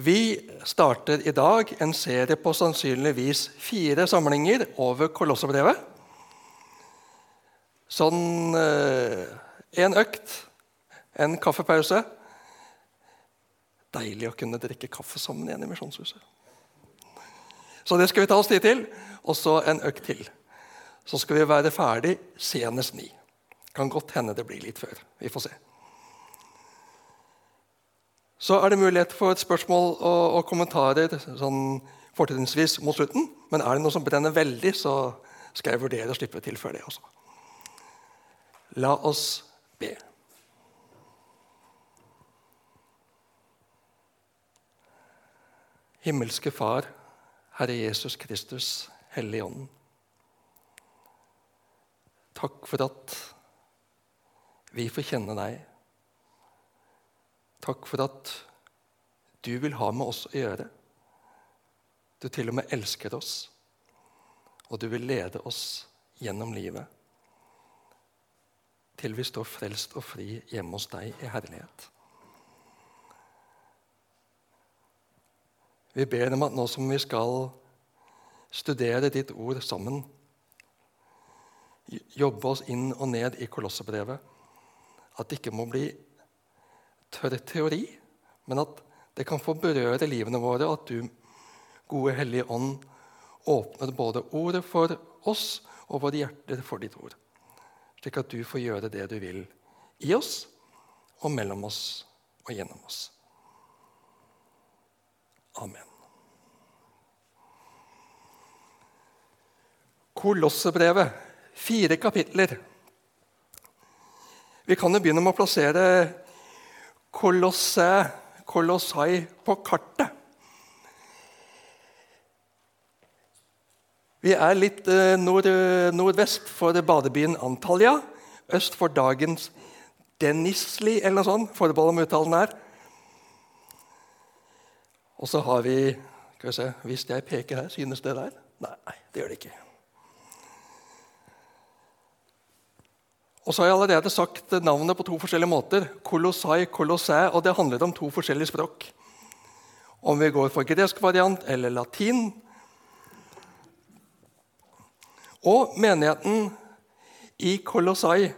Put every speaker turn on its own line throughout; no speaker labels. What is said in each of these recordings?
Vi starter i dag en serie på sannsynligvis fire samlinger over Kolossebrevet. Sånn eh, en økt, en kaffepause. Deilig å kunne drikke kaffe sammen igjen i Misjonshuset. Så det skal vi ta oss tid til. Og så en økt til. Så skal vi være ferdig senest ni. Kan godt hende det blir litt før. Vi får se. Så er det mulighet for et spørsmål og, og kommentarer sånn fortrinnsvis mot slutten. Men er det noe som brenner veldig, så skal jeg vurdere å slippe til før det også. La oss be. Himmelske Far, Herre Jesus Kristus, Hellige Ånd. Takk for at vi får kjenne deg. Takk for at du vil ha med oss å gjøre. Du til og med elsker oss, og du vil lede oss gjennom livet til vi står frelst og fri hjemme hos deg i herlighet. Vi ber om at nå som vi skal studere ditt ord sammen, jobbe oss inn og ned i Kolossebrevet, at det ikke må bli tørr teori, men at det kan få berøre livene våre, at du, gode Hellige Ånd, åpner både ordet for oss og våre hjerter for ditt ord slik at du får gjøre det du vil i oss og mellom oss og gjennom oss. Amen. Kolossebrevet, fire kapitler. Vi kan jo begynne med å plassere Kolosse, Kolossai på kartet. Vi er litt eh, nord, nordvest for badebyen Antalya, øst for dagens Denisli, eller noe sånt. Forbehold om uttalen her. Og så har vi skal vi se, Hvis jeg peker her, synes det der? Nei, det gjør det ikke. Og så har jeg allerede sagt navnet på to forskjellige måter. Kolossai, kolossæ, og det handler om to forskjellige språk. Om vi går for gresk variant eller latin, og menigheten i Kolossai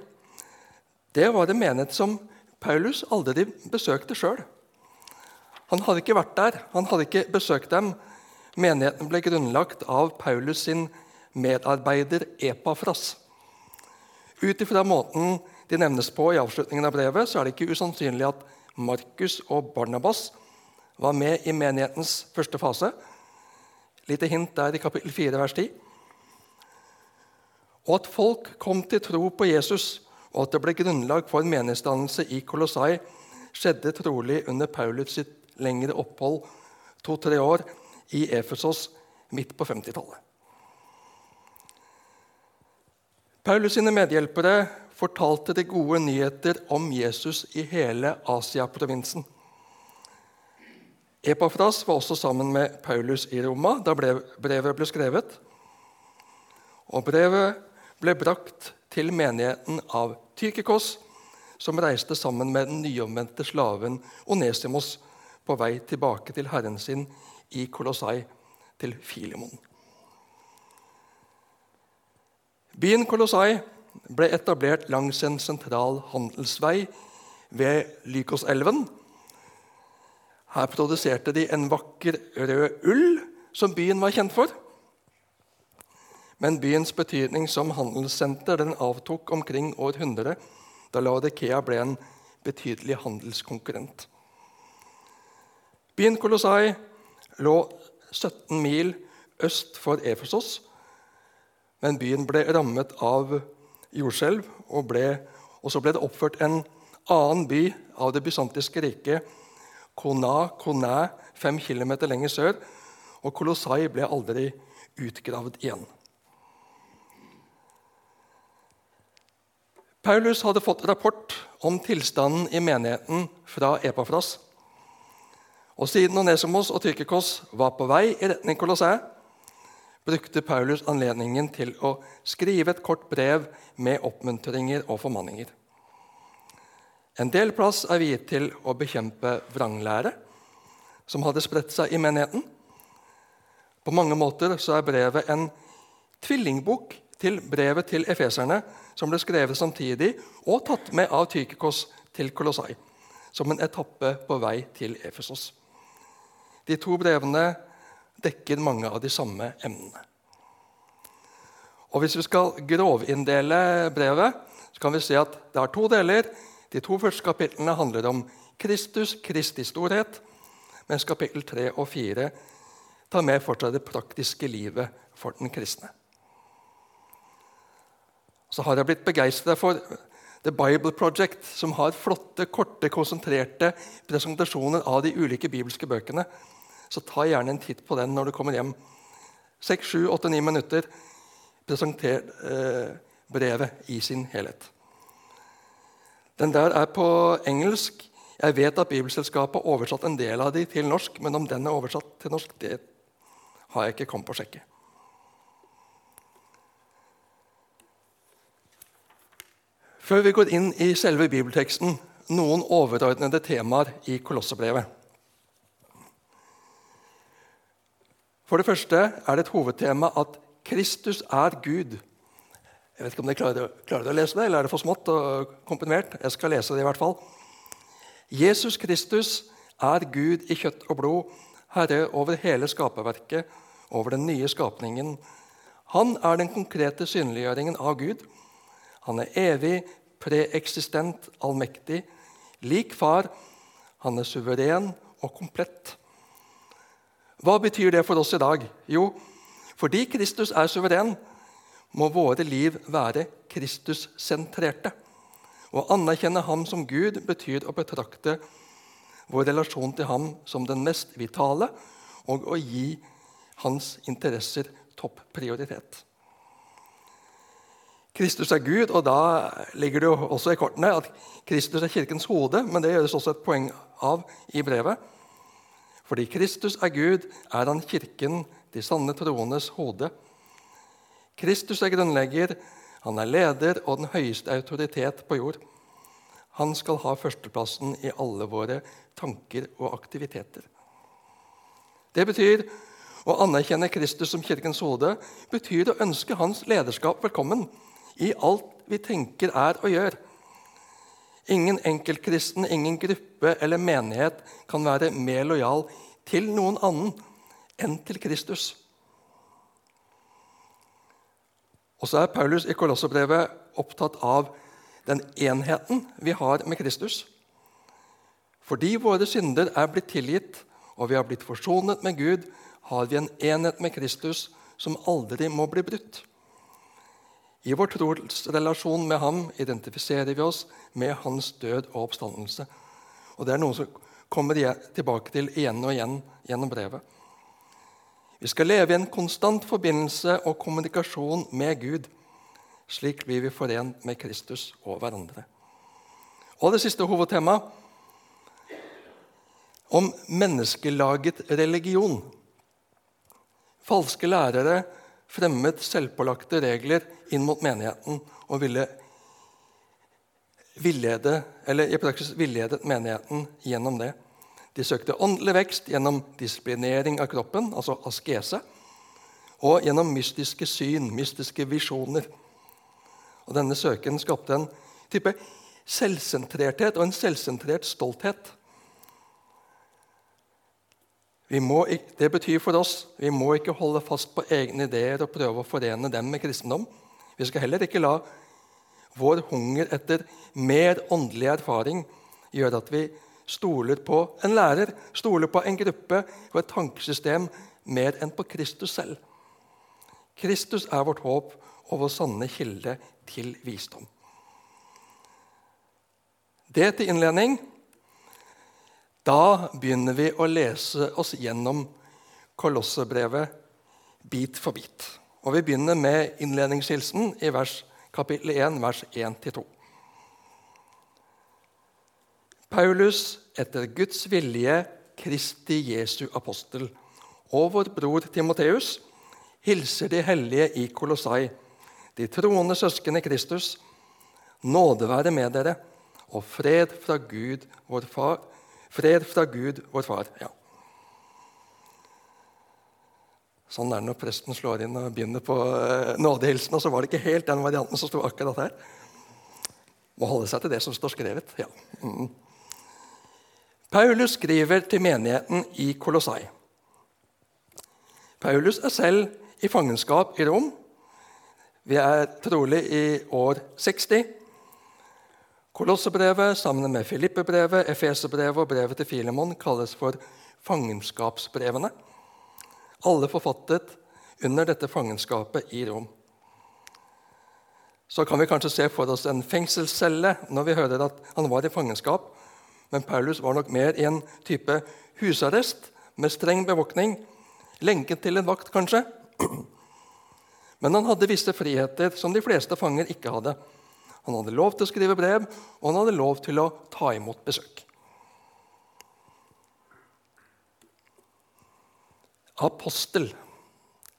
det var en menighet som Paulus aldri besøkte sjøl. Han hadde ikke vært der, han hadde ikke besøkt dem. Menigheten ble grunnlagt av Paulus sin medarbeider Epafras. Ut ifra måten de nevnes på i avslutningen av brevet, så er det ikke usannsynlig at Markus og Barnabas var med i menighetens første fase. Lite hint der i kapittel 4, vers 10 og at folk kom til tro på Jesus, og at det ble grunnlag for menighetsdannelse i Kolossai, skjedde trolig under Paulus sitt lengre opphold to-tre år i Efesos midt på 50-tallet. Paulus sine medhjelpere fortalte de gode nyheter om Jesus i hele Asia-provinsen. Epafras var også sammen med Paulus i Roma da brevet ble skrevet. Og brevet ble brakt til menigheten av Tykikos, som reiste sammen med den nyomvendte slaven Onesimos på vei tilbake til herren sin i Kolossai, til Filemon. Byen Kolossai ble etablert langs en sentral handelsvei ved Lykoselven. Her produserte de en vakker rød ull, som byen var kjent for. Men byens betydning som handelssenter den avtok omkring århundret, 100, da Laudikea ble en betydelig handelskonkurrent. Byen Kolossai lå 17 mil øst for Efesos, men byen ble rammet av jordskjelv, og, og så ble det oppført en annen by av det bysantiske riket, Kona Kona, fem km lenger sør, og Kolossai ble aldri utgravd igjen. Paulus hadde fått rapport om tilstanden i menigheten fra Epafras. Og Siden Onesomos og Tyrkikos var på vei i retning Kolossæ, brukte Paulus anledningen til å skrive et kort brev med oppmuntringer og formanninger. En del plass er viet til å bekjempe vranglære, som hadde spredt seg i menigheten. På mange måter så er brevet en tvillingbok til brevet til efeserne, som ble skrevet samtidig og tatt med av Tykikos til Kolossai, som en etappe på vei til Efesos. De to brevene dekker mange av de samme emnene. Og Hvis vi skal grovinndele brevet, så kan vi se at det er to deler. De to første kapitlene handler om Kristus, Kristi storhet, mens kapittel 3 og 4 tar med fortsatt det praktiske livet for den kristne. Så har jeg blitt begeistra for The Bible Project, som har flotte, korte, konsentrerte presentasjoner av de ulike bibelske bøkene. Så ta gjerne en titt på den når du kommer hjem. Seks, sju, åtte, ni minutter. Presenter eh, brevet i sin helhet. Den der er på engelsk. Jeg vet at Bibelselskapet har oversatt en del av de til norsk, men om den er oversatt til norsk, det har jeg ikke kommet på å sjekke. Før vi går inn i selve bibelteksten, noen overordnede temaer i Kolossebrevet. For det første er det et hovedtema at Kristus er Gud. Jeg vet ikke om dere klarer, klarer å lese det, eller er det for smått og komprimert? Jeg skal lese det i hvert fall. Jesus Kristus er Gud i kjøtt og blod, Herre over hele skaperverket, over den nye skapningen. Han er den konkrete synliggjøringen av Gud. Han er evig, preeksistent, allmektig, lik far. Han er suveren og komplett. Hva betyr det for oss i dag? Jo, fordi Kristus er suveren, må våre liv være Kristus-sentrerte. Å anerkjenne ham som Gud betyr å betrakte vår relasjon til ham som den mest vitale og å gi hans interesser topprioritet. Kristus er Gud, og da ligger det jo også i kortene at Kristus er kirkens hode, men det gjøres også et poeng av i brevet. Fordi Kristus er Gud, er han kirken, de sanne troendes hode. Kristus er grunnlegger, han er leder og den høyeste autoritet på jord. Han skal ha førsteplassen i alle våre tanker og aktiviteter. Det betyr å anerkjenne Kristus som kirkens hode betyr å ønske hans lederskap velkommen i alt vi tenker, er og gjør. Ingen enkeltkristen, ingen gruppe eller menighet kan være mer lojal til noen annen enn til Kristus. Og så er Paulus i Kolosserbrevet opptatt av den enheten vi har med Kristus. Fordi våre synder er blitt tilgitt, og vi har blitt forsonet med Gud, har vi en enhet med Kristus som aldri må bli brutt. I vår trosrelasjon med ham identifiserer vi oss med hans død og oppstandelse. Og Det er noe som kommer tilbake til igjen og igjen gjennom brevet. Vi skal leve i en konstant forbindelse og kommunikasjon med Gud. Slik blir vi forent med Kristus og hverandre. Og det siste hovedtemaet om menneskelaget religion. Falske lærere fremmet selvpålagte regler inn mot menigheten og ville villede, eller i praksis villedet menigheten gjennom det. De søkte åndelig vekst gjennom disiplinering av kroppen, altså askese, og gjennom mystiske syn, mystiske visjoner. Og Denne søken skapte en type selvsentrerthet og en selvsentrert stolthet. Må, det betyr for oss vi må ikke holde fast på egne ideer og prøve å forene dem med kristendom. Vi skal heller ikke la vår hunger etter mer åndelig erfaring gjøre at vi stoler på en lærer, stoler på en gruppe og et tankesystem mer enn på Kristus selv. Kristus er vårt håp og vår sanne kilde til visdom. Det til innledning. Da begynner vi å lese oss gjennom Kolossebrevet bit for bit. Og Vi begynner med innledningshilsen i vers, kapittel 1, vers 1-2. Paulus, etter Guds vilje, Kristi Jesu apostel, og vår bror Timoteus, hilser de hellige i Kolossai, de troende søsken i Kristus. Nåde være med dere, og fred fra Gud, vår far. Fred fra Gud, vår far. Ja. Sånn er det når presten slår inn og begynner på eh, nådehilsen. Og så var det ikke helt den varianten som sto akkurat her. Må holde seg til det som står skrevet. ja. Mm. Paulus skriver til menigheten i Kolossai. Paulus er selv i fangenskap i Rom. Vi er trolig i år 60. Kolossebrevet sammen med Filippebrevet, Efeserbrevet og brevet til Filemon kalles for fangenskapsbrevene. Alle forfattet under dette fangenskapet i Rom. Så kan vi kanskje se for oss en fengselscelle når vi hører at han var i fangenskap men Paulus var nok mer i en type husarrest med streng bevåkning. Lenket til en vakt, kanskje. Men han hadde visse friheter som de fleste fanger ikke hadde. Han hadde lov til å skrive brev, og han hadde lov til å ta imot besøk. Apostel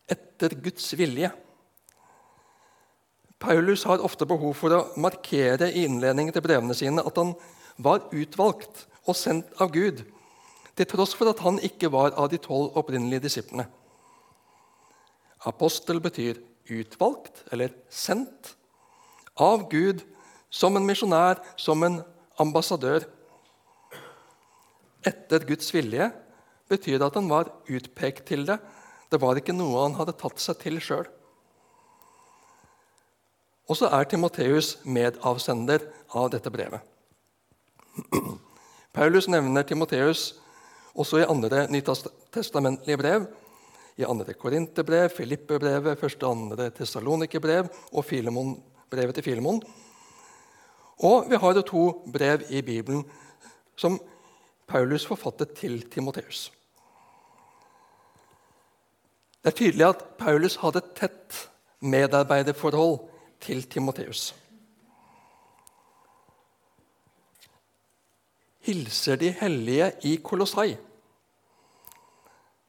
etter Guds vilje. Paulus har ofte behov for å markere i innledningen til brevene sine at han var utvalgt og sendt av Gud, til tross for at han ikke var av de tolv opprinnelige disiplene. Apostel betyr utvalgt eller sendt av Gud som en misjonær, som en ambassadør. Etter Guds vilje betyr det at han var utpekt til det. Det var ikke noe han hadde tatt seg til sjøl. Og så er Timoteus medavsender av dette brevet. Paulus nevner Timoteus også i andre nytestamentlige brev. I andre Korinterbrev, Filippebrevet, første og andre Tessalonikerbrev og Filemon, brevet til Filemon. Og vi har to brev i Bibelen som Paulus forfattet til Timoteus. Det er tydelig at Paulus hadde et tett medarbeiderforhold til Timoteus. hilser de hellige i Kolossai.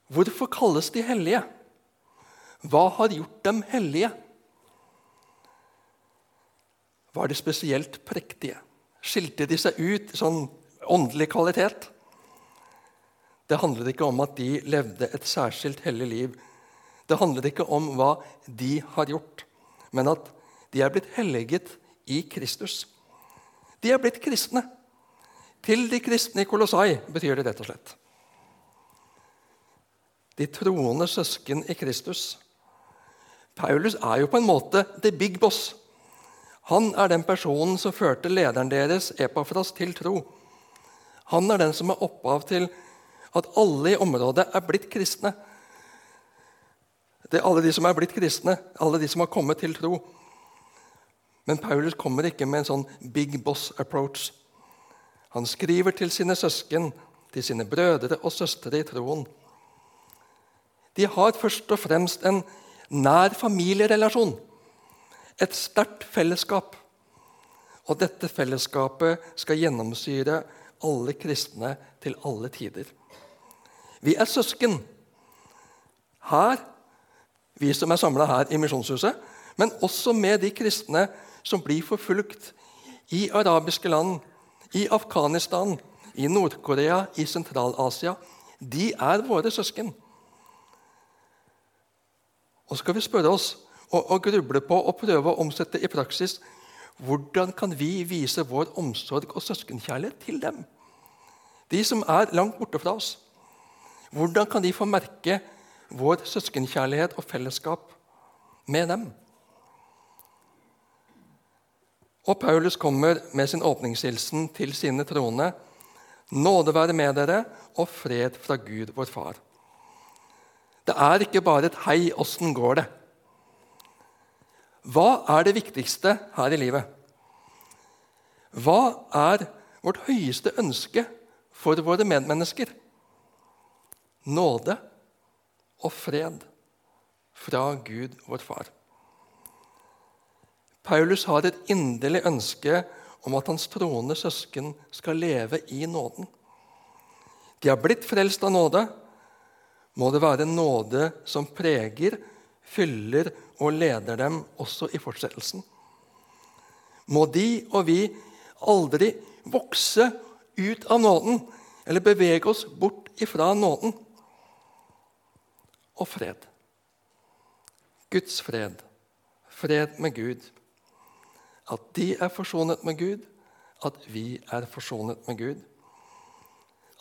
Hvorfor kalles de hellige? Hva har gjort dem hellige? Var de spesielt prektige? Skilte de seg ut i sånn åndelig kvalitet? Det handler ikke om at de levde et særskilt hellig liv. Det handler ikke om hva de har gjort, men at de er blitt helliget i Kristus. De er blitt kristne. Til de kristne i Kolossai betyr det rett og slett. De troende søsken i Kristus. Paulus er jo på en måte the big boss. Han er den personen som førte lederen deres, Epafras, til tro. Han er den som er opphav til at alle i området er blitt kristne. Det er alle de som er blitt kristne, alle de som har kommet til tro. Men Paulus kommer ikke med en sånn big boss approach. Han skriver til sine søsken, til sine brødre og søstre i troen. De har først og fremst en nær familierelasjon, et sterkt fellesskap. Og dette fellesskapet skal gjennomsyre alle kristne til alle tider. Vi er søsken her, vi som er samla her i Misjonshuset, men også med de kristne som blir forfulgt i arabiske land, i Afghanistan, i Nord-Korea, i Sentral-Asia. De er våre søsken. Og så skal vi spørre oss og, gruble på og prøve å omsette i praksis hvordan kan vi vise vår omsorg og søskenkjærlighet til dem? De som er langt borte fra oss. Hvordan kan de få merke vår søskenkjærlighet og fellesskap med dem? Og Paulus kommer med sin åpningshilsen til sine troende. Nåde være med dere og fred fra Gud, vår Far. Det er ikke bare et 'hei, åssen går det?' Hva er det viktigste her i livet? Hva er vårt høyeste ønske for våre medmennesker? Nåde og fred fra Gud, vår Far. Paulus har et inderlig ønske om at hans troende søsken skal leve i nåden. De har blitt frelst av nåde. Må det være nåde som preger, fyller og leder dem også i fortsettelsen. Må de og vi aldri vokse ut av nåden eller bevege oss bort ifra nåden. Og fred. Guds fred, fred med Gud. At de er forsonet med Gud, at vi er forsonet med Gud.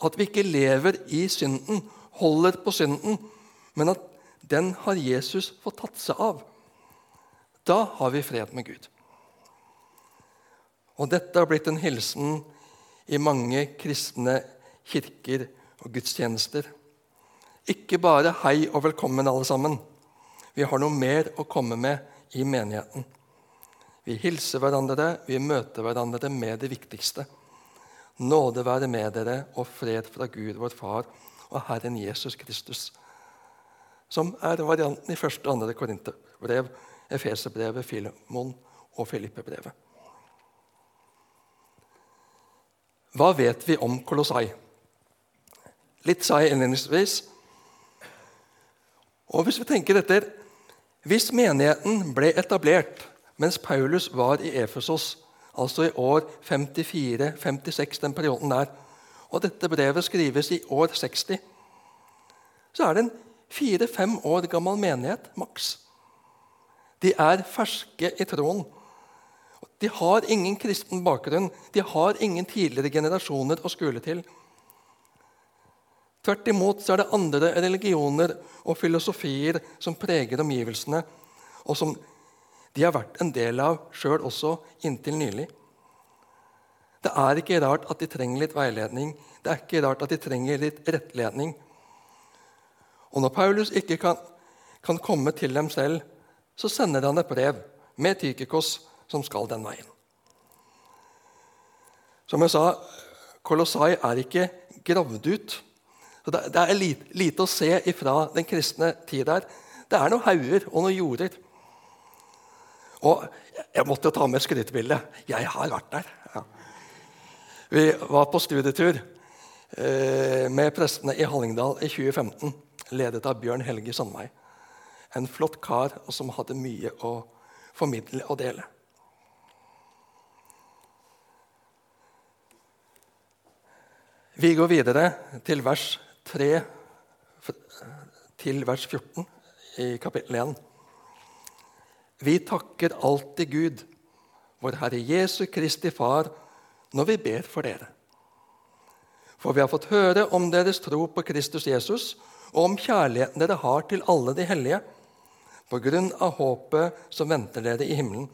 At vi ikke lever i synden, holder på synden, men at den har Jesus fått tatt seg av. Da har vi fred med Gud. Og dette har blitt en hilsen i mange kristne kirker og gudstjenester. Ikke bare 'hei og velkommen', alle sammen. Vi har noe mer å komme med i menigheten. Vi hilser hverandre, vi møter hverandre med det viktigste. Nåde være med dere og fred fra Gud, vår Far og Herren Jesus Kristus. Som er varianten i første og andre Korinterbrev, Efeserbrevet, Filemon og Filippebrevet. Hva vet vi om Kolossai? Litt sa jeg innledningsvis. Og hvis vi tenker etter Hvis menigheten ble etablert mens Paulus var i Efesos, altså i år 54-56, den perioden der, og dette brevet skrives i år 60, så er det en fire-fem år gammel menighet maks. De er ferske i troen. De har ingen kristen bakgrunn. De har ingen tidligere generasjoner å skule til. Tvert imot så er det andre religioner og filosofier som preger omgivelsene, og som de har vært en del av sjøl også inntil nylig. Det er ikke rart at de trenger litt veiledning. Det er ikke rart at de trenger litt rettledning. Og når Paulus ikke kan, kan komme til dem selv, så sender han et brev med Tykikos som skal den veien. Som jeg sa, Kolossai er ikke gravd ut. Så det, er lite, lite, å se ifra den kristne tid der. Det er noen hauger og noen jorder. Og jeg måtte ta med skrytebildet. Jeg har vært der. Ja. Vi var på studietur eh, med prestene i Hallingdal i 2015, ledet av Bjørn Helge Sandvei. En flott kar som hadde mye å formidle og dele. Vi går videre til vers 3 til vers 14 i kapittel 1. Vi takker alltid Gud, vår Herre Jesu Kristi Far, når vi ber for dere. For vi har fått høre om deres tro på Kristus Jesus og om kjærligheten dere har til alle de hellige, på grunn av håpet som venter dere i himmelen.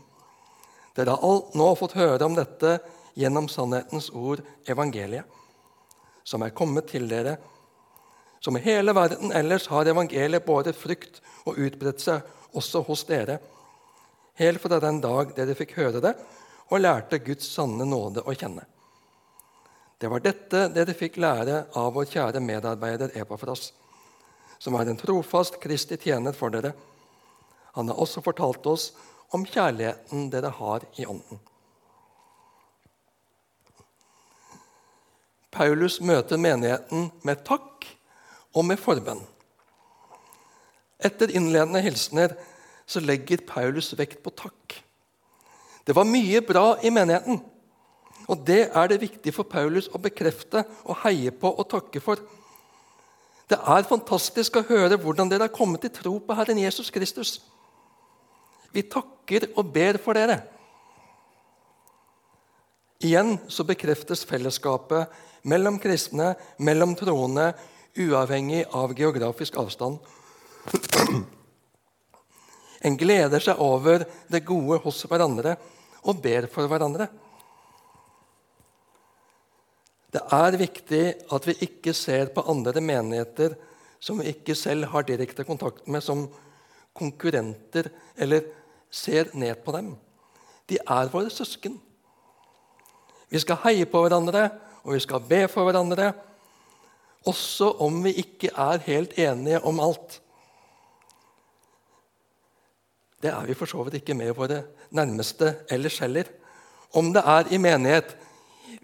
Dere har nå fått høre om dette gjennom sannhetens ord, evangeliet som er kommet til dere. Som i hele verden ellers har evangeliet båret frykt og utbredt seg også hos dere, helt fra den dag dere fikk høre det og lærte Guds sanne nåde å kjenne. Det var dette dere fikk lære av vår kjære medarbeider Epafras, som er en trofast Kristi tjener for dere. Han har også fortalt oss om kjærligheten dere har i Ånden. Paulus møter menigheten med takk og med forbønn. Etter innledende hilsener så legger Paulus vekt på takk. Det var mye bra i menigheten, og det er det viktig for Paulus å bekrefte og heie på og takke for. Det er fantastisk å høre hvordan dere har kommet til tro på Herren Jesus Kristus. Vi takker og ber for dere. Igjen så bekreftes fellesskapet mellom kristne, mellom troende, uavhengig av geografisk avstand. En gleder seg over det gode hos hverandre og ber for hverandre. Det er viktig at vi ikke ser på andre menigheter som vi ikke selv har direkte kontakt med, som konkurrenter, eller ser ned på dem. De er våre søsken. Vi skal heie på hverandre og vi skal be for hverandre, også om vi ikke er helt enige om alt. Det er vi for så vidt ikke med våre nærmeste ellers heller. Om det er i menighet.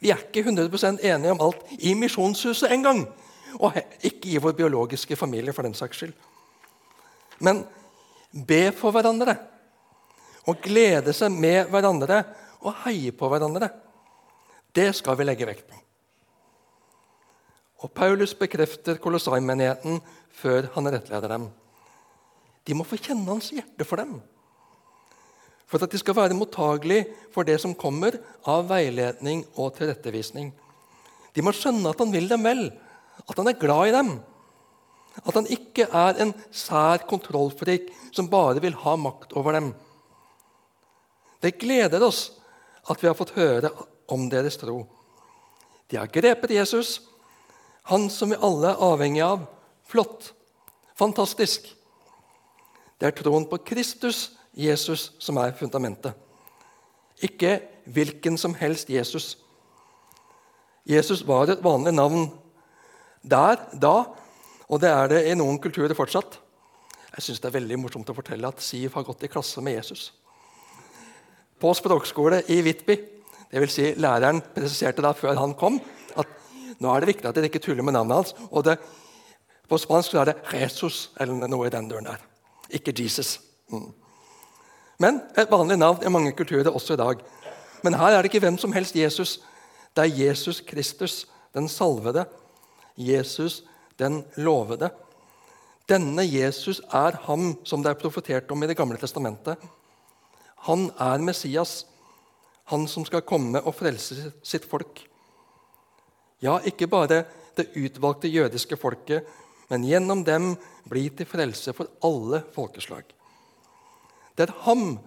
Vi er ikke 100% enige om alt i Misjonshuset engang. Og ikke i vår biologiske familie, for den saks skyld. Men be for hverandre og glede seg med hverandre og heie på hverandre. Det skal vi legge vekt på. Og Paulus bekrefter Kolossai-menigheten før han rettleder dem. De må få kjenne hans hjerte for dem. For at de skal være mottagelige for det som kommer av veiledning og tilrettevisning. De må skjønne at han vil dem vel, at han er glad i dem. At han ikke er en sær kontrollfrik som bare vil ha makt over dem. Det gleder oss at vi har fått høre om deres tro. De har grepet Jesus, han som vi alle er avhengig av. Flott. Fantastisk. Det er troen på Kristus, Jesus, som er fundamentet. Ikke hvilken som helst Jesus. Jesus var et vanlig navn der, da, og det er det i noen kulturer fortsatt. Jeg synes Det er veldig morsomt å fortelle at Siv har gått i klasse med Jesus. På språkskole i Hvitby. Det vil si, læreren presiserte da før han kom, at nå er det viktig at dere ikke tuller med navnet hans. og det, På spansk er det 'Jesus' eller noe i den døren der. Ikke 'Jesus'. Mm. Men et vanlig navn i mange kulturer også i dag. Men her er det ikke hvem som helst Jesus. Det er Jesus Kristus, den salvede. Jesus, den lovede. Denne Jesus er ham som det er profetert om i Det gamle testamentet. Han er Messias, han som skal komme og frelse sitt folk. Ja, ikke bare det utvalgte jødiske folket, men gjennom dem bli til frelse for alle folkeslag. Det er ham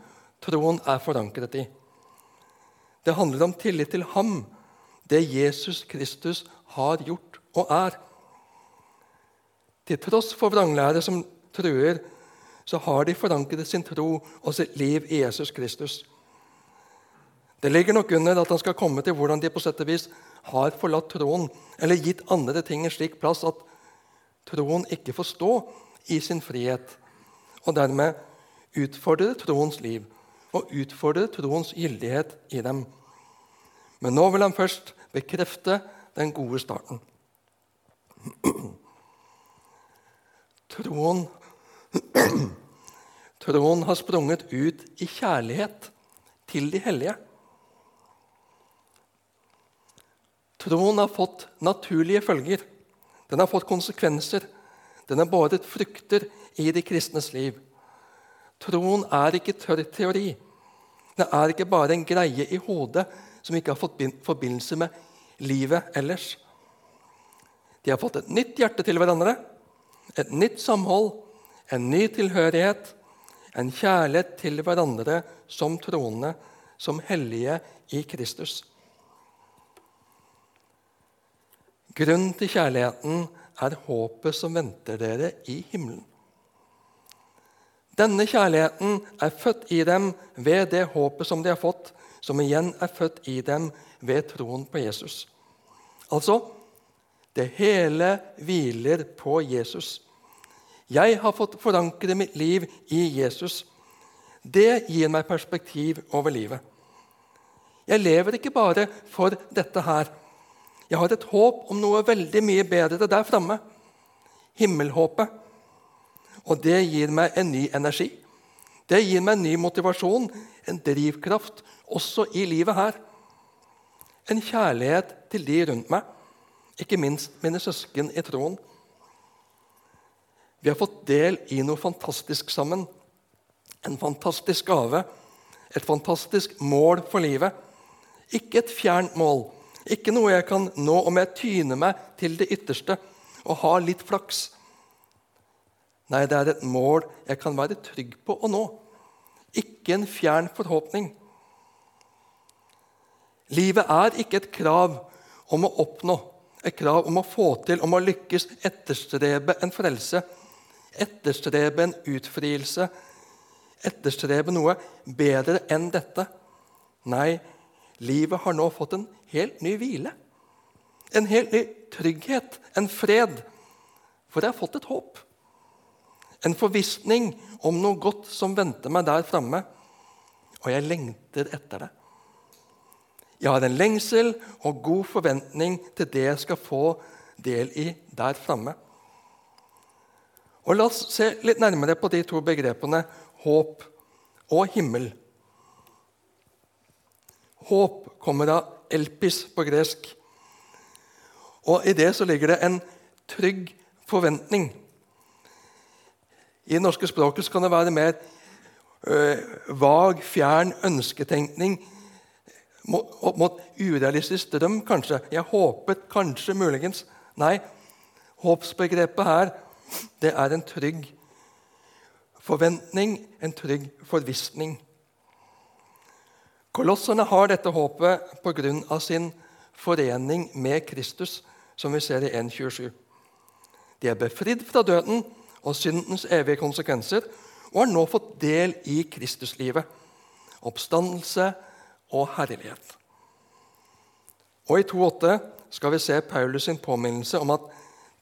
troen er forankret i. Det handler om tillit til ham, det Jesus Kristus har gjort og er. Til tross for vranglære som truer, så har de forankret sin tro og sitt liv i Jesus Kristus. Det ligger nok under at han skal komme til hvordan de på sett og vis har forlatt troen, eller gitt andre ting en slik plass at troen ikke får stå i sin frihet, og dermed utfordre troens liv og utfordre troens gyldighet i dem. Men nå vil han først bekrefte den gode starten. Troen, troen har sprunget ut i kjærlighet til de hellige. Troen har fått naturlige følger. Den har fått konsekvenser. Den har båret frukter i de kristnes liv. Troen er ikke tørr teori. Det er ikke bare en greie i hodet som ikke har fått forbindelse med livet ellers. De har fått et nytt hjerte til hverandre, et nytt samhold, en ny tilhørighet, en kjærlighet til hverandre som troende, som hellige i Kristus. Grunnen til kjærligheten er håpet som venter dere i himmelen. Denne kjærligheten er født i dem ved det håpet som de har fått, som igjen er født i dem ved troen på Jesus. Altså det hele hviler på Jesus. Jeg har fått forankre mitt liv i Jesus. Det gir meg perspektiv over livet. Jeg lever ikke bare for dette her. Jeg har et håp om noe veldig mye bedre der framme. Himmelhåpet. Og det gir meg en ny energi. Det gir meg en ny motivasjon, en drivkraft, også i livet her. En kjærlighet til de rundt meg, ikke minst mine søsken i troen. Vi har fått del i noe fantastisk sammen. En fantastisk gave, et fantastisk mål for livet. Ikke et fjernt mål, ikke noe jeg kan nå om jeg tyner meg til det ytterste og har litt flaks. Nei, det er et mål jeg kan være trygg på å nå. Ikke en fjern forhåpning. Livet er ikke et krav om å oppnå, et krav om å få til, om å lykkes, etterstrebe en frelse, etterstrebe en utfrielse, etterstrebe noe bedre enn dette. Nei, livet har nå fått en helt ny hvile. En helt ny trygghet, en fred. For jeg har fått et håp. En forvissning om noe godt som venter meg der framme. Og jeg lengter etter det. Jeg har en lengsel og god forventning til det jeg skal få del i der framme. Og La oss se litt nærmere på de to begrepene håp og himmel. Håp kommer av elpis på gresk. Og I det så ligger det en trygg forventning. I det norske språket kan det være mer øh, vag, fjern ønsketenkning opp mot urealistisk drøm, kanskje. Jeg håpet kanskje, muligens. Nei, håpsbegrepet her det er en trygg forventning, en trygg forvissning. Kolosserne har dette håpet pga. sin forening med Kristus, som vi ser i 1.27. De er befridd fra døden og syndens evige konsekvenser og har nå fått del i Kristuslivet, oppstandelse og herlighet. Og I 2.8 skal vi se Paulus sin påminnelse om at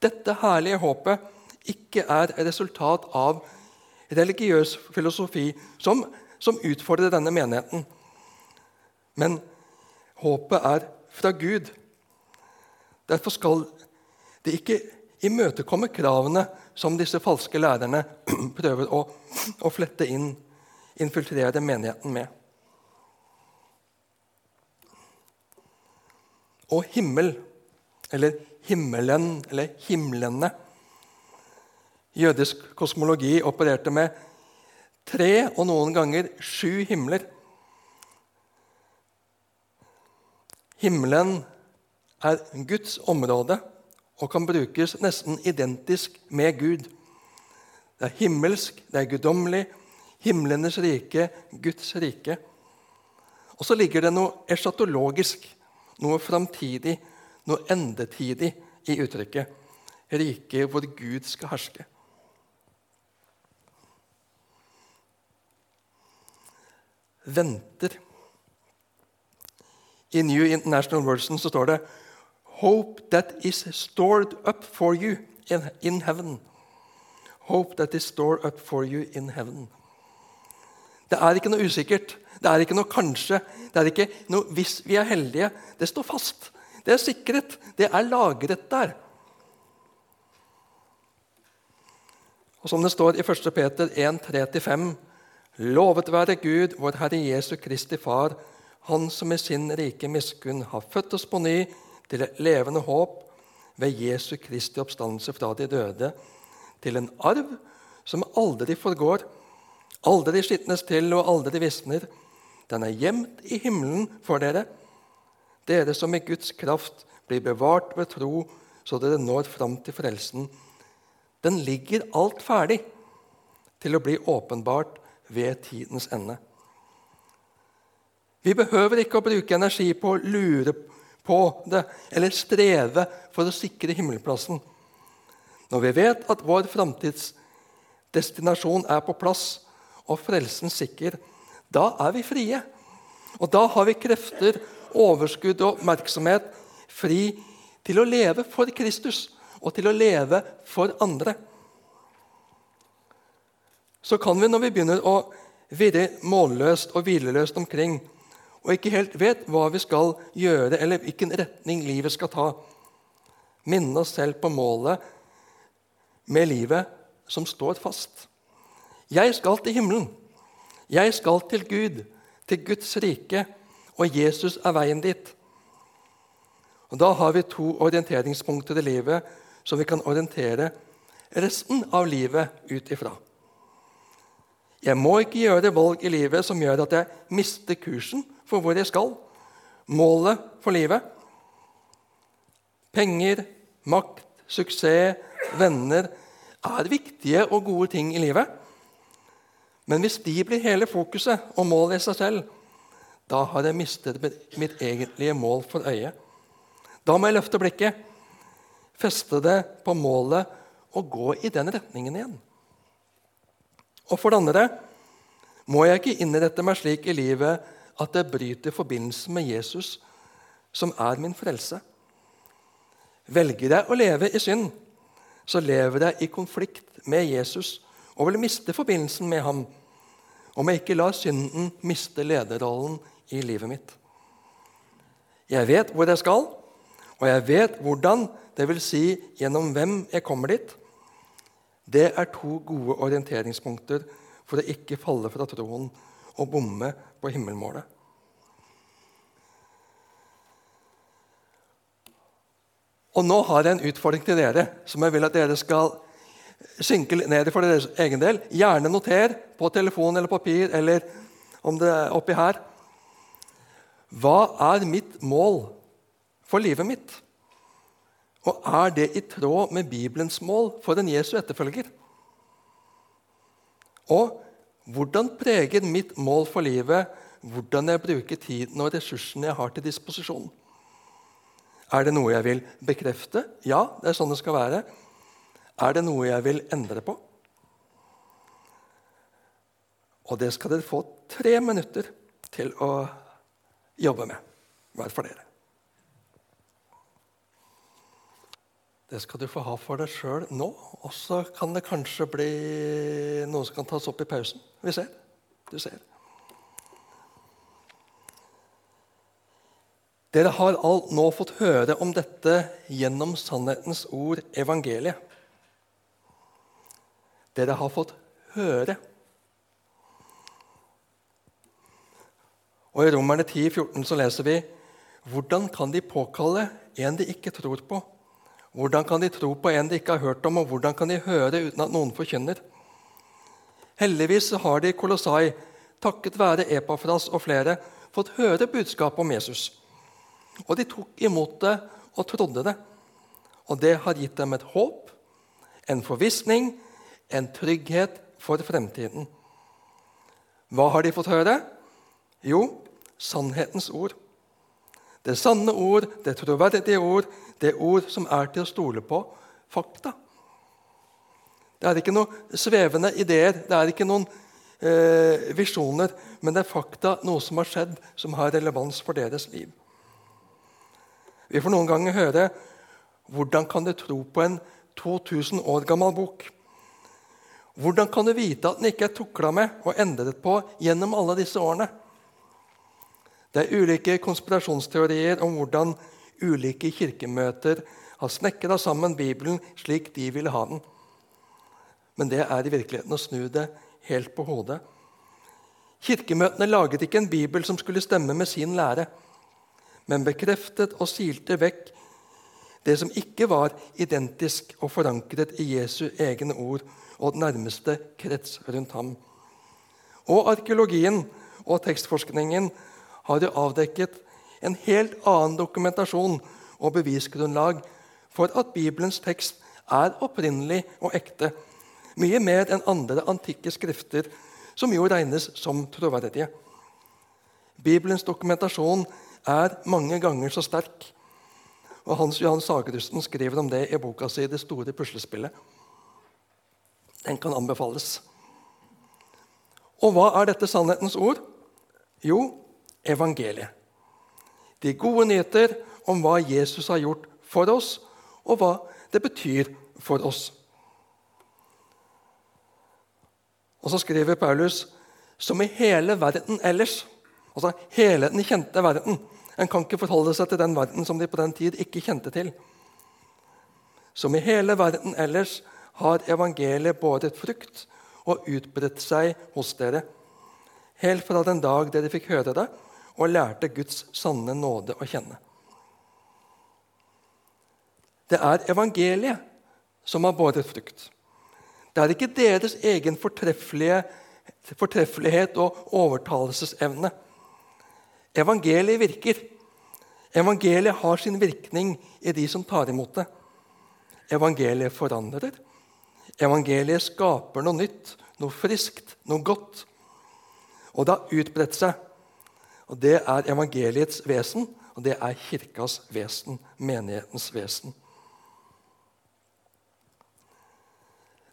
dette herlige håpet ikke er resultat av religiøs filosofi som, som utfordrer denne menigheten. Men håpet er fra Gud. Derfor skal det ikke imøtekomme kravene som disse falske lærerne prøver å, å flette inn, infiltrere menigheten med. Og himmel, eller himmelen, eller himlene Jødisk kosmologi opererte med tre og noen ganger sju himler. Himmelen er Guds område og kan brukes nesten identisk med Gud. Det er himmelsk, det er guddommelig, himlenes rike, Guds rike. Og så ligger det noe eschatologisk, noe framtidig, noe endetidig i uttrykket. Riket hvor Gud skal herske. venter. I New International Version så står det Hope that is stored up for you in, in heaven. Hope that is stored up for you in heaven. Det er ikke noe usikkert. Det er ikke noe kanskje. Det er ikke noe hvis vi er heldige. Det står fast. Det er sikret. Det er lagret der. Og Som det står i 1. Peter 1, 3-5 Lovet være Gud, vår Herre Jesu Kristi Far, Han som i sin rike miskunn har født oss på ny til et levende håp ved Jesu Kristi oppstandelse fra de døde, til en arv som aldri forgår, aldri skitnes til og aldri visner. Den er gjemt i himmelen for dere, dere som i Guds kraft blir bevart ved tro, så dere når fram til frelsen. Den ligger alt ferdig til å bli åpenbart ved tidens ende. Vi behøver ikke å bruke energi på å lure på det eller streve for å sikre himmelplassen. Når vi vet at vår framtidsdestinasjon er på plass og frelsen sikker, da er vi frie. Og da har vi krefter, overskudd og oppmerksomhet fri til å leve for Kristus og til å leve for andre så kan vi, når vi begynner å virre målløst og hvileløst omkring, og ikke helt vet hva vi skal gjøre, eller hvilken retning livet skal ta, minne oss selv på målet med livet som står fast. Jeg skal til himmelen. Jeg skal til Gud, til Guds rike, og Jesus er veien dit. Og Da har vi to orienteringspunkter i livet som vi kan orientere resten av livet ut ifra. Jeg må ikke gjøre valg i livet som gjør at jeg mister kursen for hvor jeg skal. Målet for livet. Penger, makt, suksess, venner er viktige og gode ting i livet. Men hvis de blir hele fokuset og målet i seg selv, da har jeg mistet mitt egentlige mål for øyet. Da må jeg løfte blikket, feste det på målet og gå i den retningen igjen. Og for det andre må jeg ikke innrette meg slik i livet at jeg bryter forbindelsen med Jesus, som er min frelse. Velger jeg å leve i synd, så lever jeg i konflikt med Jesus og vil miste forbindelsen med ham om jeg ikke lar synden miste lederrollen i livet mitt. Jeg vet hvor jeg skal, og jeg vet hvordan, dvs. Si gjennom hvem jeg kommer dit. Det er to gode orienteringspunkter for å ikke falle fra troen og bomme på himmelmålet. Og Nå har jeg en utfordring til dere som jeg vil at dere skal synke ned i for deres egen del. Gjerne noter på telefon eller papir eller om det er oppi her. Hva er mitt mål for livet mitt? Og er det i tråd med Bibelens mål for en Jesu etterfølger? Og hvordan preger mitt mål for livet hvordan jeg bruker tiden og ressursene jeg har til disposisjon? Er det noe jeg vil bekrefte? Ja, det er sånn det skal være. Er det noe jeg vil endre på? Og det skal dere få tre minutter til å jobbe med, hver for dere. Det skal du få ha for deg sjøl nå, og så kan det kanskje bli noe som kan tas opp i pausen. Vi ser. Du ser. Dere har alt nå fått høre om dette gjennom sannhetens ord, evangeliet. Dere har fått høre. Og I Romerne 10, 14 så leser vi hvordan kan de påkalle en de ikke tror på? Hvordan kan de tro på en de ikke har hørt om, og hvordan kan de høre uten at noen forkynner? Heldigvis har de i Kolossai, takket være Epafras og flere, fått høre budskapet om Jesus. Og de tok imot det og trodde det. Og det har gitt dem et håp, en forvissning, en trygghet for fremtiden. Hva har de fått høre? Jo, sannhetens ord. Det sanne ord, det troverdige ord, det ord som er til å stole på. Fakta. Det er ikke noen svevende ideer, det er ikke noen eh, visjoner, men det er fakta, noe som har skjedd, som har relevans for deres liv. Vi får noen ganger høre hvordan kan du tro på en 2000 år gammel bok? Hvordan kan du vite at den ikke er tukla med og endret på gjennom alle disse årene? Det er ulike konspirasjonsteorier om hvordan ulike kirkemøter har snekra sammen Bibelen slik de ville ha den. Men det er i virkeligheten å snu det helt på hodet. Kirkemøtene laget ikke en bibel som skulle stemme med sin lære, men bekreftet og silte vekk det som ikke var identisk og forankret i Jesu egne ord og den nærmeste krets rundt ham. Og arkeologien og tekstforskningen har jo avdekket en helt annen dokumentasjon og bevisgrunnlag for at Bibelens tekst er opprinnelig og ekte, mye mer enn andre antikke skrifter, som jo regnes som troverdige. Bibelens dokumentasjon er mange ganger så sterk. Og Hans Johan Sagerusten skriver om det i boka si 'Det store puslespillet'. Den kan anbefales. Og hva er dette sannhetens ord? Jo, evangeliet. De gode nyheter om hva Jesus har gjort for oss, og hva det betyr for oss. Og så skriver Paulus som i hele verden ellers. Altså hele den kjente verden. En kan ikke forholde seg til den verden som de på den tid ikke kjente til. Som i hele verden ellers har evangeliet båret frukt og utbredt seg hos dere, helt fra den dag dere fikk høre det, og lærte Guds sanne nåde å kjenne. Det er evangeliet som har båret frukt. Det er ikke deres egen fortreffelighet og overtalelsesevne. Evangeliet virker. Evangeliet har sin virkning i de som tar imot det. Evangeliet forandrer. Evangeliet skaper noe nytt, noe friskt, noe godt. Og det har utbredt seg. Og Det er evangeliets vesen, og det er kirkas vesen, menighetens vesen.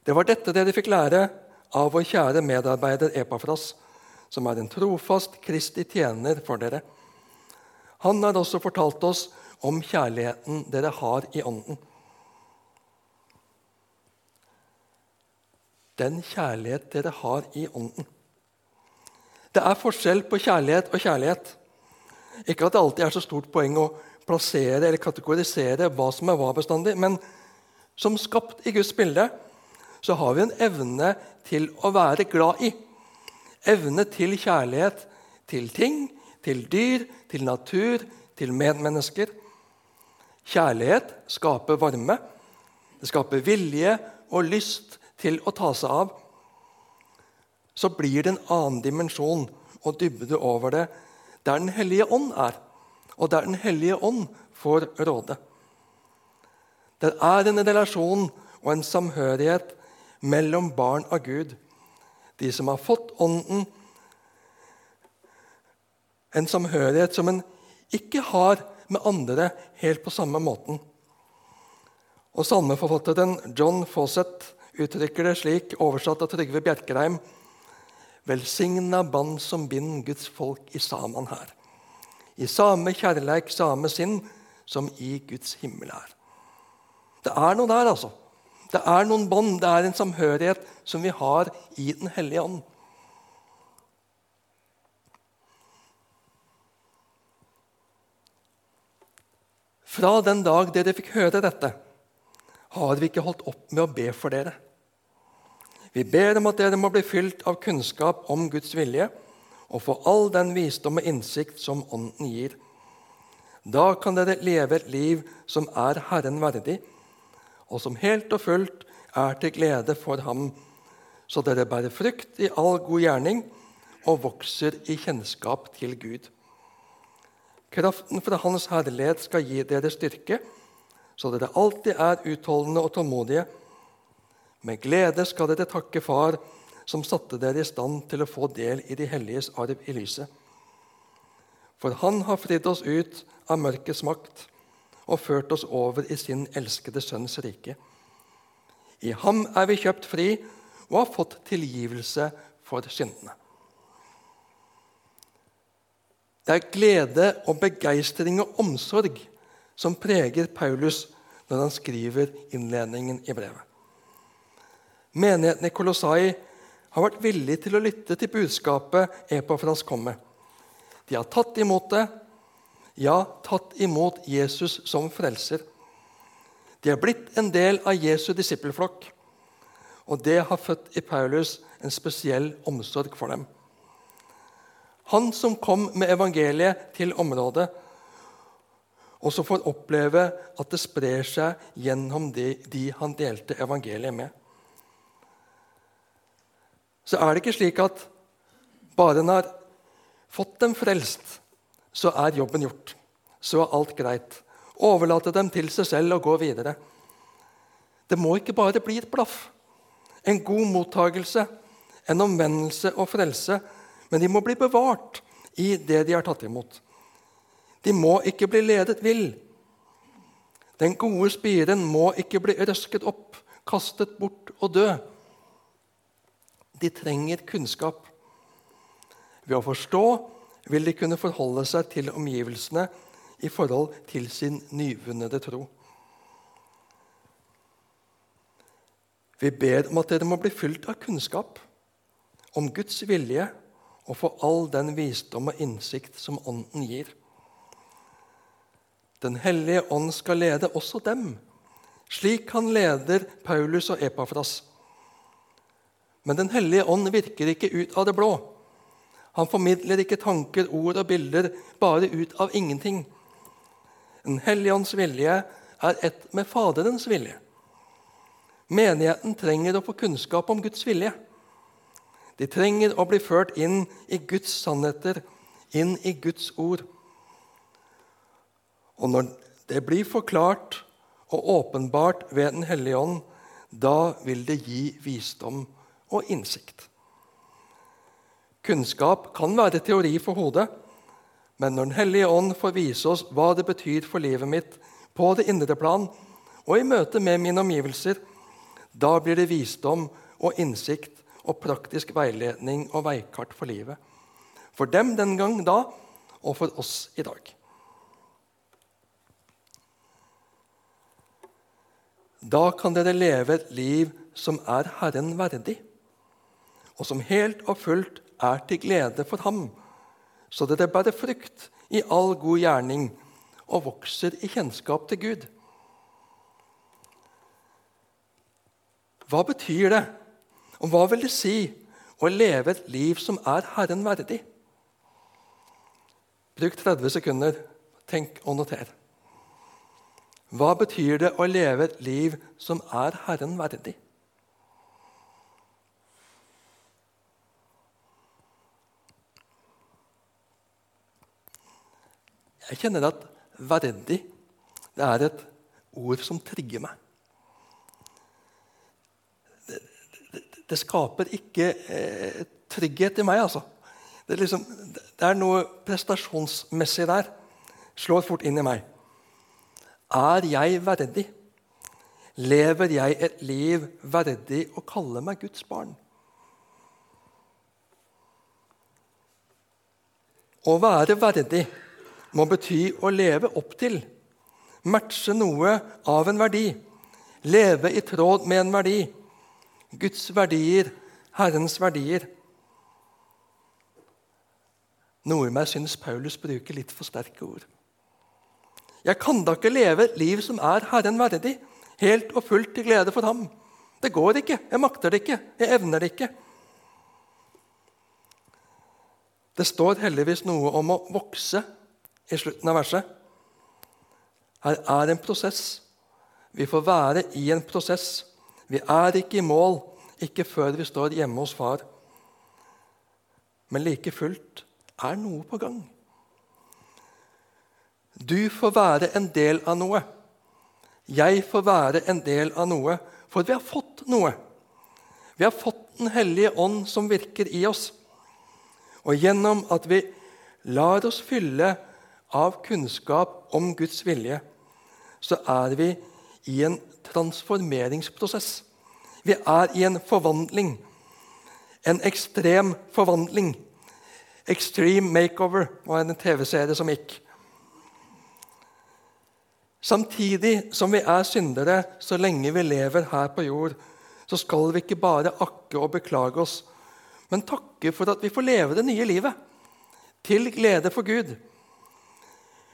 Det var dette dere fikk lære av vår kjære medarbeider Epafras, som er en trofast Kristi tjener for dere. Han har også fortalt oss om kjærligheten dere har i Ånden. Den kjærlighet dere har i Ånden. Det er forskjell på kjærlighet og kjærlighet. Ikke at det alltid er så stort poeng å plassere eller kategorisere hva som er hva bestandig, men som skapt i Guds bilde så har vi en evne til å være glad i. Evne til kjærlighet til ting, til dyr, til natur, til medmennesker. Kjærlighet skaper varme, det skaper vilje og lyst til å ta seg av, så blir det en annen dimensjon og dybde over det der Den hellige ånd er, og der Den hellige ånd får råde. Det er en relasjon og en samhørighet mellom barn av Gud, de som har fått Ånden, en samhørighet som en ikke har med andre helt på samme måten. Og Salmeforfatteren John Fawcett uttrykker det slik, oversatt av Trygve Bjerkreim Velsigna band som bind Guds folk i saman her. I same kjærleik, same sinn, som i Guds himmel er. Det er noe der, altså. Det er noen bånd, det er en samhørighet som vi har i Den hellige ånd. Fra den dag dere fikk høre dette, har vi ikke holdt opp med å be for dere. Vi ber om at dere må bli fylt av kunnskap om Guds vilje og få all den visdom og innsikt som Ånden gir. Da kan dere leve et liv som er Herren verdig, og som helt og fullt er til glede for Ham, så dere bærer frukt i all god gjerning og vokser i kjennskap til Gud. Kraften fra Hans herlighet skal gi dere styrke, så dere alltid er utholdende og tålmodige. Med glede skal dere takke Far, som satte dere i stand til å få del i de helliges arv i lyset. For Han har fridd oss ut av mørkets makt og ført oss over i sin elskede Sønns rike. I ham er vi kjøpt fri og har fått tilgivelse for syndene. Det er glede og begeistring og omsorg som preger Paulus når han skriver innledningen i brevet. Menigheten i Kolossai har vært villig til å lytte til budskapet Epafras kom med. De har tatt imot det, ja, tatt imot Jesus som frelser. De har blitt en del av Jesu disippelflokk, og det har født i Paulus en spesiell omsorg for dem. Han som kom med evangeliet til området, og som får oppleve at det sprer seg gjennom de, de han delte evangeliet med. Så er det ikke slik at bare en har fått dem frelst, så er jobben gjort. Så er alt greit. Overlate dem til seg selv og gå videre. Det må ikke bare bli et blaff. En god mottagelse, en omvendelse og frelse men de må bli bevart i det de har tatt imot. De må ikke bli ledet vill. Den gode spiren må ikke bli røsket opp, kastet bort og dø. De trenger kunnskap. Ved å forstå vil de kunne forholde seg til omgivelsene i forhold til sin nyvunnede tro. Vi ber om at dere må bli fylt av kunnskap om Guds vilje og få all den visdom og innsikt som Ånden gir. Den hellige ånd skal lede også dem, slik han leder Paulus og Epafras. Men Den hellige ånd virker ikke ut av det blå. Han formidler ikke tanker, ord og bilder bare ut av ingenting. Den hellige ånds vilje er ett med Faderens vilje. Menigheten trenger å få kunnskap om Guds vilje. De trenger å bli ført inn i Guds sannheter, inn i Guds ord. Og når det blir forklart og åpenbart ved Den hellige ånd, da vil det gi visdom og innsikt. Kunnskap kan være teori for hodet, men når Den hellige ånd får vise oss hva det betyr for livet mitt på det indre plan og i møte med mine omgivelser, da blir det visdom og innsikt og praktisk veiledning og veikart for livet. For dem den gang da, og for oss i dag. Da kan dere leve et liv som er Herren verdig, og som helt og fullt er til glede for ham, så dere bærer frukt i all god gjerning og vokser i kjennskap til Gud. Hva betyr det og hva vil det si å leve et liv som er Herren verdig? Bruk 30 sekunder. Tenk og noter. Hva betyr det å leve et liv som er Herren verdig? Jeg kjenner at 'verdig' det er et ord som trigger meg. Det, det, det skaper ikke eh, trygghet i meg, altså. Det er, liksom, det er noe prestasjonsmessig der. Slår fort inn i meg. Er jeg verdig? Lever jeg et liv verdig å kalle meg Guds barn? Å være verdig må bety å leve opp til, matche noe av en verdi, leve i tråd med en verdi. Guds verdier, Herrens verdier. Noe i meg syns Paulus bruker litt for sterke ord. Jeg kan da ikke leve liv som er Herren verdig, helt og fullt til glede for ham. Det går ikke. Jeg makter det ikke. Jeg evner det ikke. Det står heldigvis noe om å vokse i slutten av verset. Her er en prosess. Vi får være i en prosess. Vi er ikke i mål, ikke før vi står hjemme hos far. Men like fullt er noe på gang. Du får være en del av noe. Jeg får være en del av noe, for vi har fått noe. Vi har fått Den hellige ånd som virker i oss. Og gjennom at vi lar oss fylle av kunnskap om Guds vilje, så er vi i en transformeringsprosess. Vi er i en forvandling. En ekstrem forvandling. Extreme Makeover var en TV-serie som gikk. Samtidig som vi er syndere så lenge vi lever her på jord, så skal vi ikke bare akke og beklage oss, men takke for at vi får leve det nye livet. Til glede for Gud.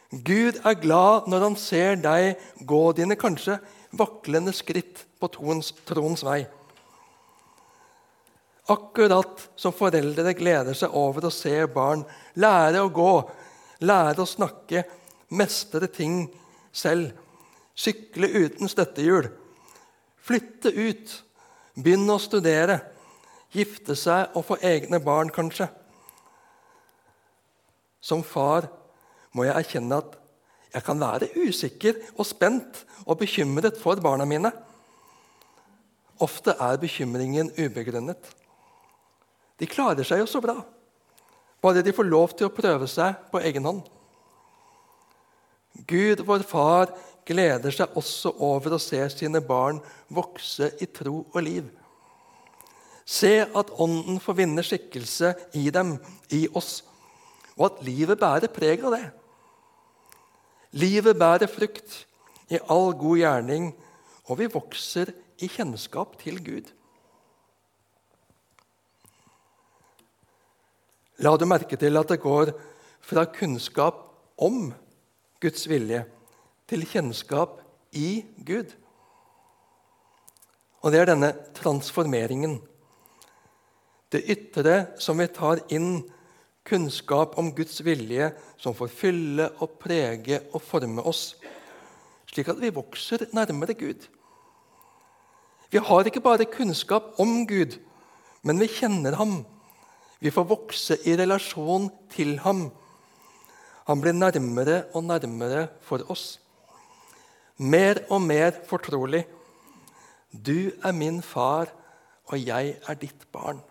Gud er glad når han ser deg gå dine kanskje vaklende skritt på troens, troens vei. Akkurat som foreldre gleder seg over å se barn lære å gå, lære å snakke, mestre ting selv, sykle uten støttehjul, flytte ut, begynne å studere gifte seg og få egne barn, kanskje. Som far må jeg erkjenne at jeg kan være usikker og spent og bekymret for barna mine. Ofte er bekymringen ubegrunnet. De klarer seg jo så bra, bare de får lov til å prøve seg på egen hånd. Gud, vår far, gleder seg også over å se sine barn vokse i tro og liv. Se at Ånden får vinne skikkelse i dem, i oss, og at livet bærer preg av det. Livet bærer frukt i all god gjerning, og vi vokser i kjennskap til Gud. La du merke til at det går fra kunnskap om Guds vilje til kjennskap i Gud. Og det er denne transformeringen det ytre som vi tar inn, kunnskap om Guds vilje, som får fylle og prege og forme oss, slik at vi vokser nærmere Gud. Vi har ikke bare kunnskap om Gud, men vi kjenner ham. Vi får vokse i relasjon til ham. Han blir nærmere og nærmere for oss. Mer og mer fortrolig. Du er min far, og jeg er ditt barn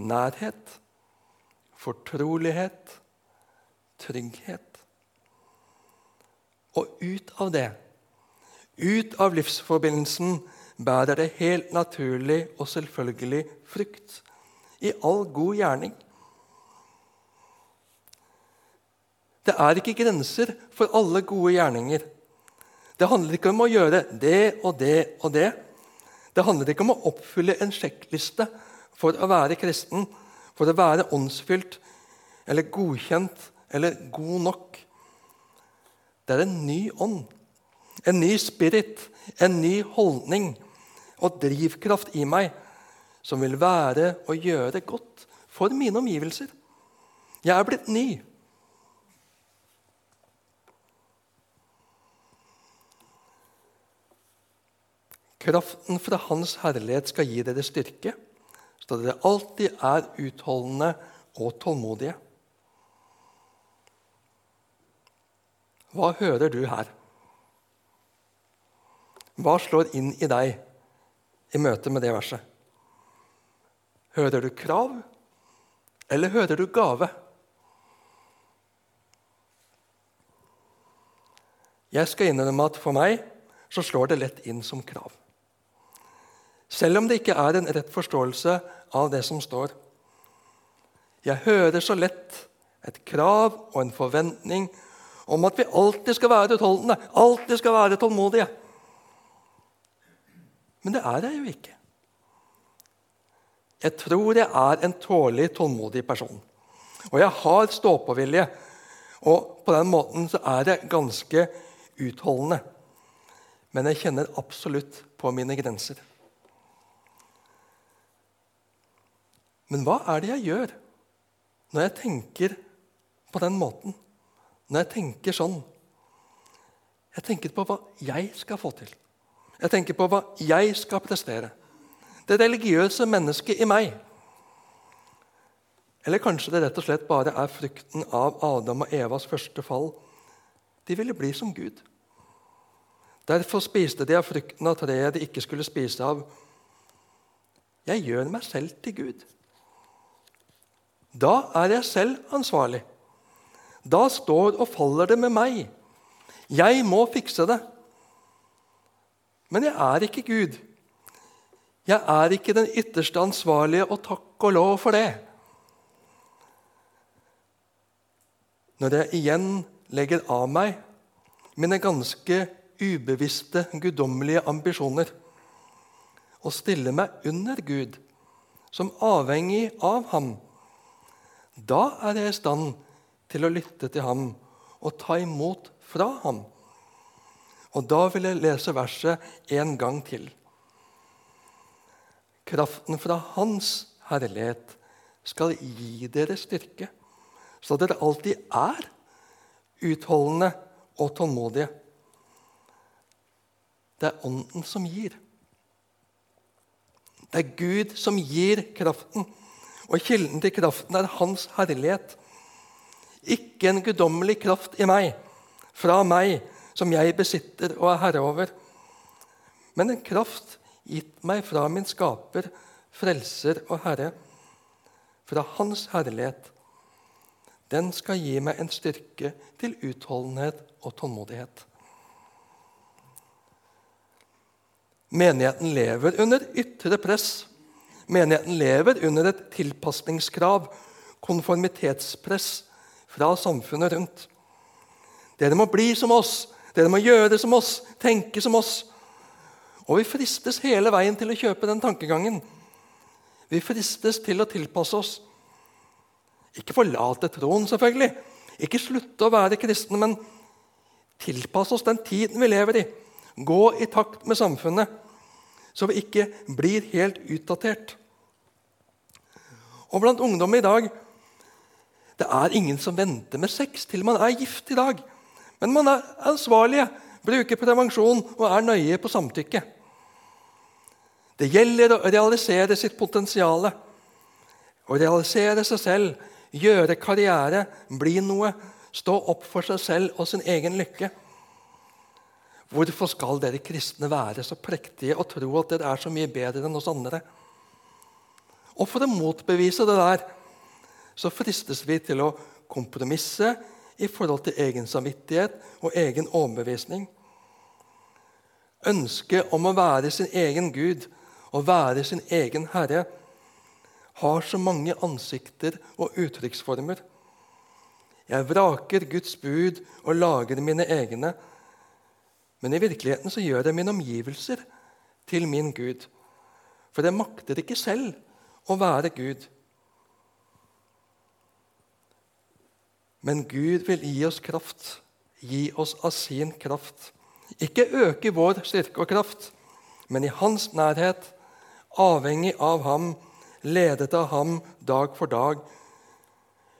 nærhet, fortrolighet, trygghet. Og ut av det, ut av livsforbindelsen, bærer det helt naturlig og selvfølgelig frukt i all god gjerning. Det er ikke grenser for alle gode gjerninger. Det handler ikke om å gjøre det og det og det. Det handler ikke om å oppfylle en sjekkliste for å være kristen, for å være åndsfylt eller godkjent eller god nok. Det er en ny ånd, en ny spirit, en ny holdning og drivkraft i meg som vil være å gjøre godt for mine omgivelser. Jeg er blitt ny. Kraften fra Hans herlighet skal gi dere styrke så dere alltid er utholdende og tålmodige. Hva hører du her? Hva slår inn i deg i møte med det verset? Hører du krav, eller hører du gave? Jeg skal innrømme at for meg så slår det lett inn som krav. Selv om det ikke er en rett forståelse av det som står. Jeg hører så lett et krav og en forventning om at vi alltid skal være utholdende, alltid skal være tålmodige. Men det er jeg jo ikke. Jeg tror jeg er en tålelig, tålmodig person. Og jeg har stå-på-vilje. Og på den måten så er jeg ganske utholdende. Men jeg kjenner absolutt på mine grenser. Men hva er det jeg gjør når jeg tenker på den måten? Når jeg tenker sånn? Jeg tenker på hva jeg skal få til. Jeg tenker på hva jeg skal prestere. Det religiøse mennesket i meg. Eller kanskje det rett og slett bare er frykten av Adam og Evas første fall. De ville bli som Gud. Derfor spiste de av frukten av treet de ikke skulle spise av. Jeg gjør meg selv til Gud. Da er jeg selv ansvarlig. Da står og faller det med meg. Jeg må fikse det. Men jeg er ikke Gud. Jeg er ikke den ytterste ansvarlige, og takk og lov for det. Når jeg igjen legger av meg mine ganske ubevisste, guddommelige ambisjoner og stiller meg under Gud, som avhengig av ham, da er jeg i stand til å lytte til ham og ta imot fra ham. Og da vil jeg lese verset en gang til. Kraften fra Hans herlighet skal gi dere styrke, så dere alltid er utholdende og tålmodige. Det er Ånden som gir. Det er Gud som gir kraften, og kilden til kraften er Hans herlighet. Ikke en guddommelig kraft i meg, fra meg, som jeg besitter og er herre over, men en kraft gitt meg fra min skaper, frelser og herre, fra Hans herlighet. Den skal gi meg en styrke til utholdenhet og tålmodighet. Menigheten lever under ytre press. Menigheten lever under et tilpasningskrav, konformitetspress, fra samfunnet rundt. Dere må bli som oss, dere må gjøre som oss, tenke som oss. Og vi fristes hele veien til å kjøpe den tankegangen. Vi fristes til å tilpasse oss. Ikke forlate troen, selvfølgelig. Ikke slutte å være kristne, men tilpasse oss den tiden vi lever i. Gå i takt med samfunnet, så vi ikke blir helt utdatert. Og blant ungdom i dag det er ingen som venter med sex til man er gift i dag. Men man er ansvarlige, bruker prevensjon og er nøye på samtykke. Det gjelder å realisere sitt potensial. Å realisere seg selv, gjøre karriere, bli noe. Stå opp for seg selv og sin egen lykke. Hvorfor skal dere kristne være så prektige og tro at dere er så mye bedre enn oss andre? Og for å motbevise det der så fristes vi til å kompromisse i forhold til egen samvittighet og egen overbevisning. Ønsket om å være sin egen Gud og være sin egen herre har så mange ansikter og uttrykksformer. Jeg vraker Guds bud og lager mine egne. Men i virkeligheten så gjør jeg mine omgivelser til min Gud. For jeg makter ikke selv å være Gud. Men Gud vil gi oss kraft, gi oss av sin kraft. Ikke øke vår styrke og kraft, men i Hans nærhet avhengig av ham, ledet av ham dag for dag,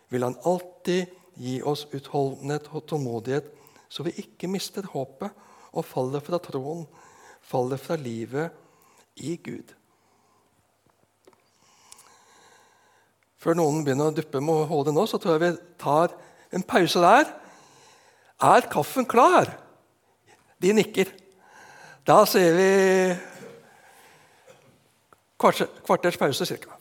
vil han alltid gi oss utholdenhet og tålmodighet, så vi ikke mister håpet og faller fra troen, faller fra livet i Gud. Før noen begynner å duppe med hodet nå, så tror jeg vi tar en pause der. Er kaffen klar? De nikker. Da ser vi kvarters pause cirka.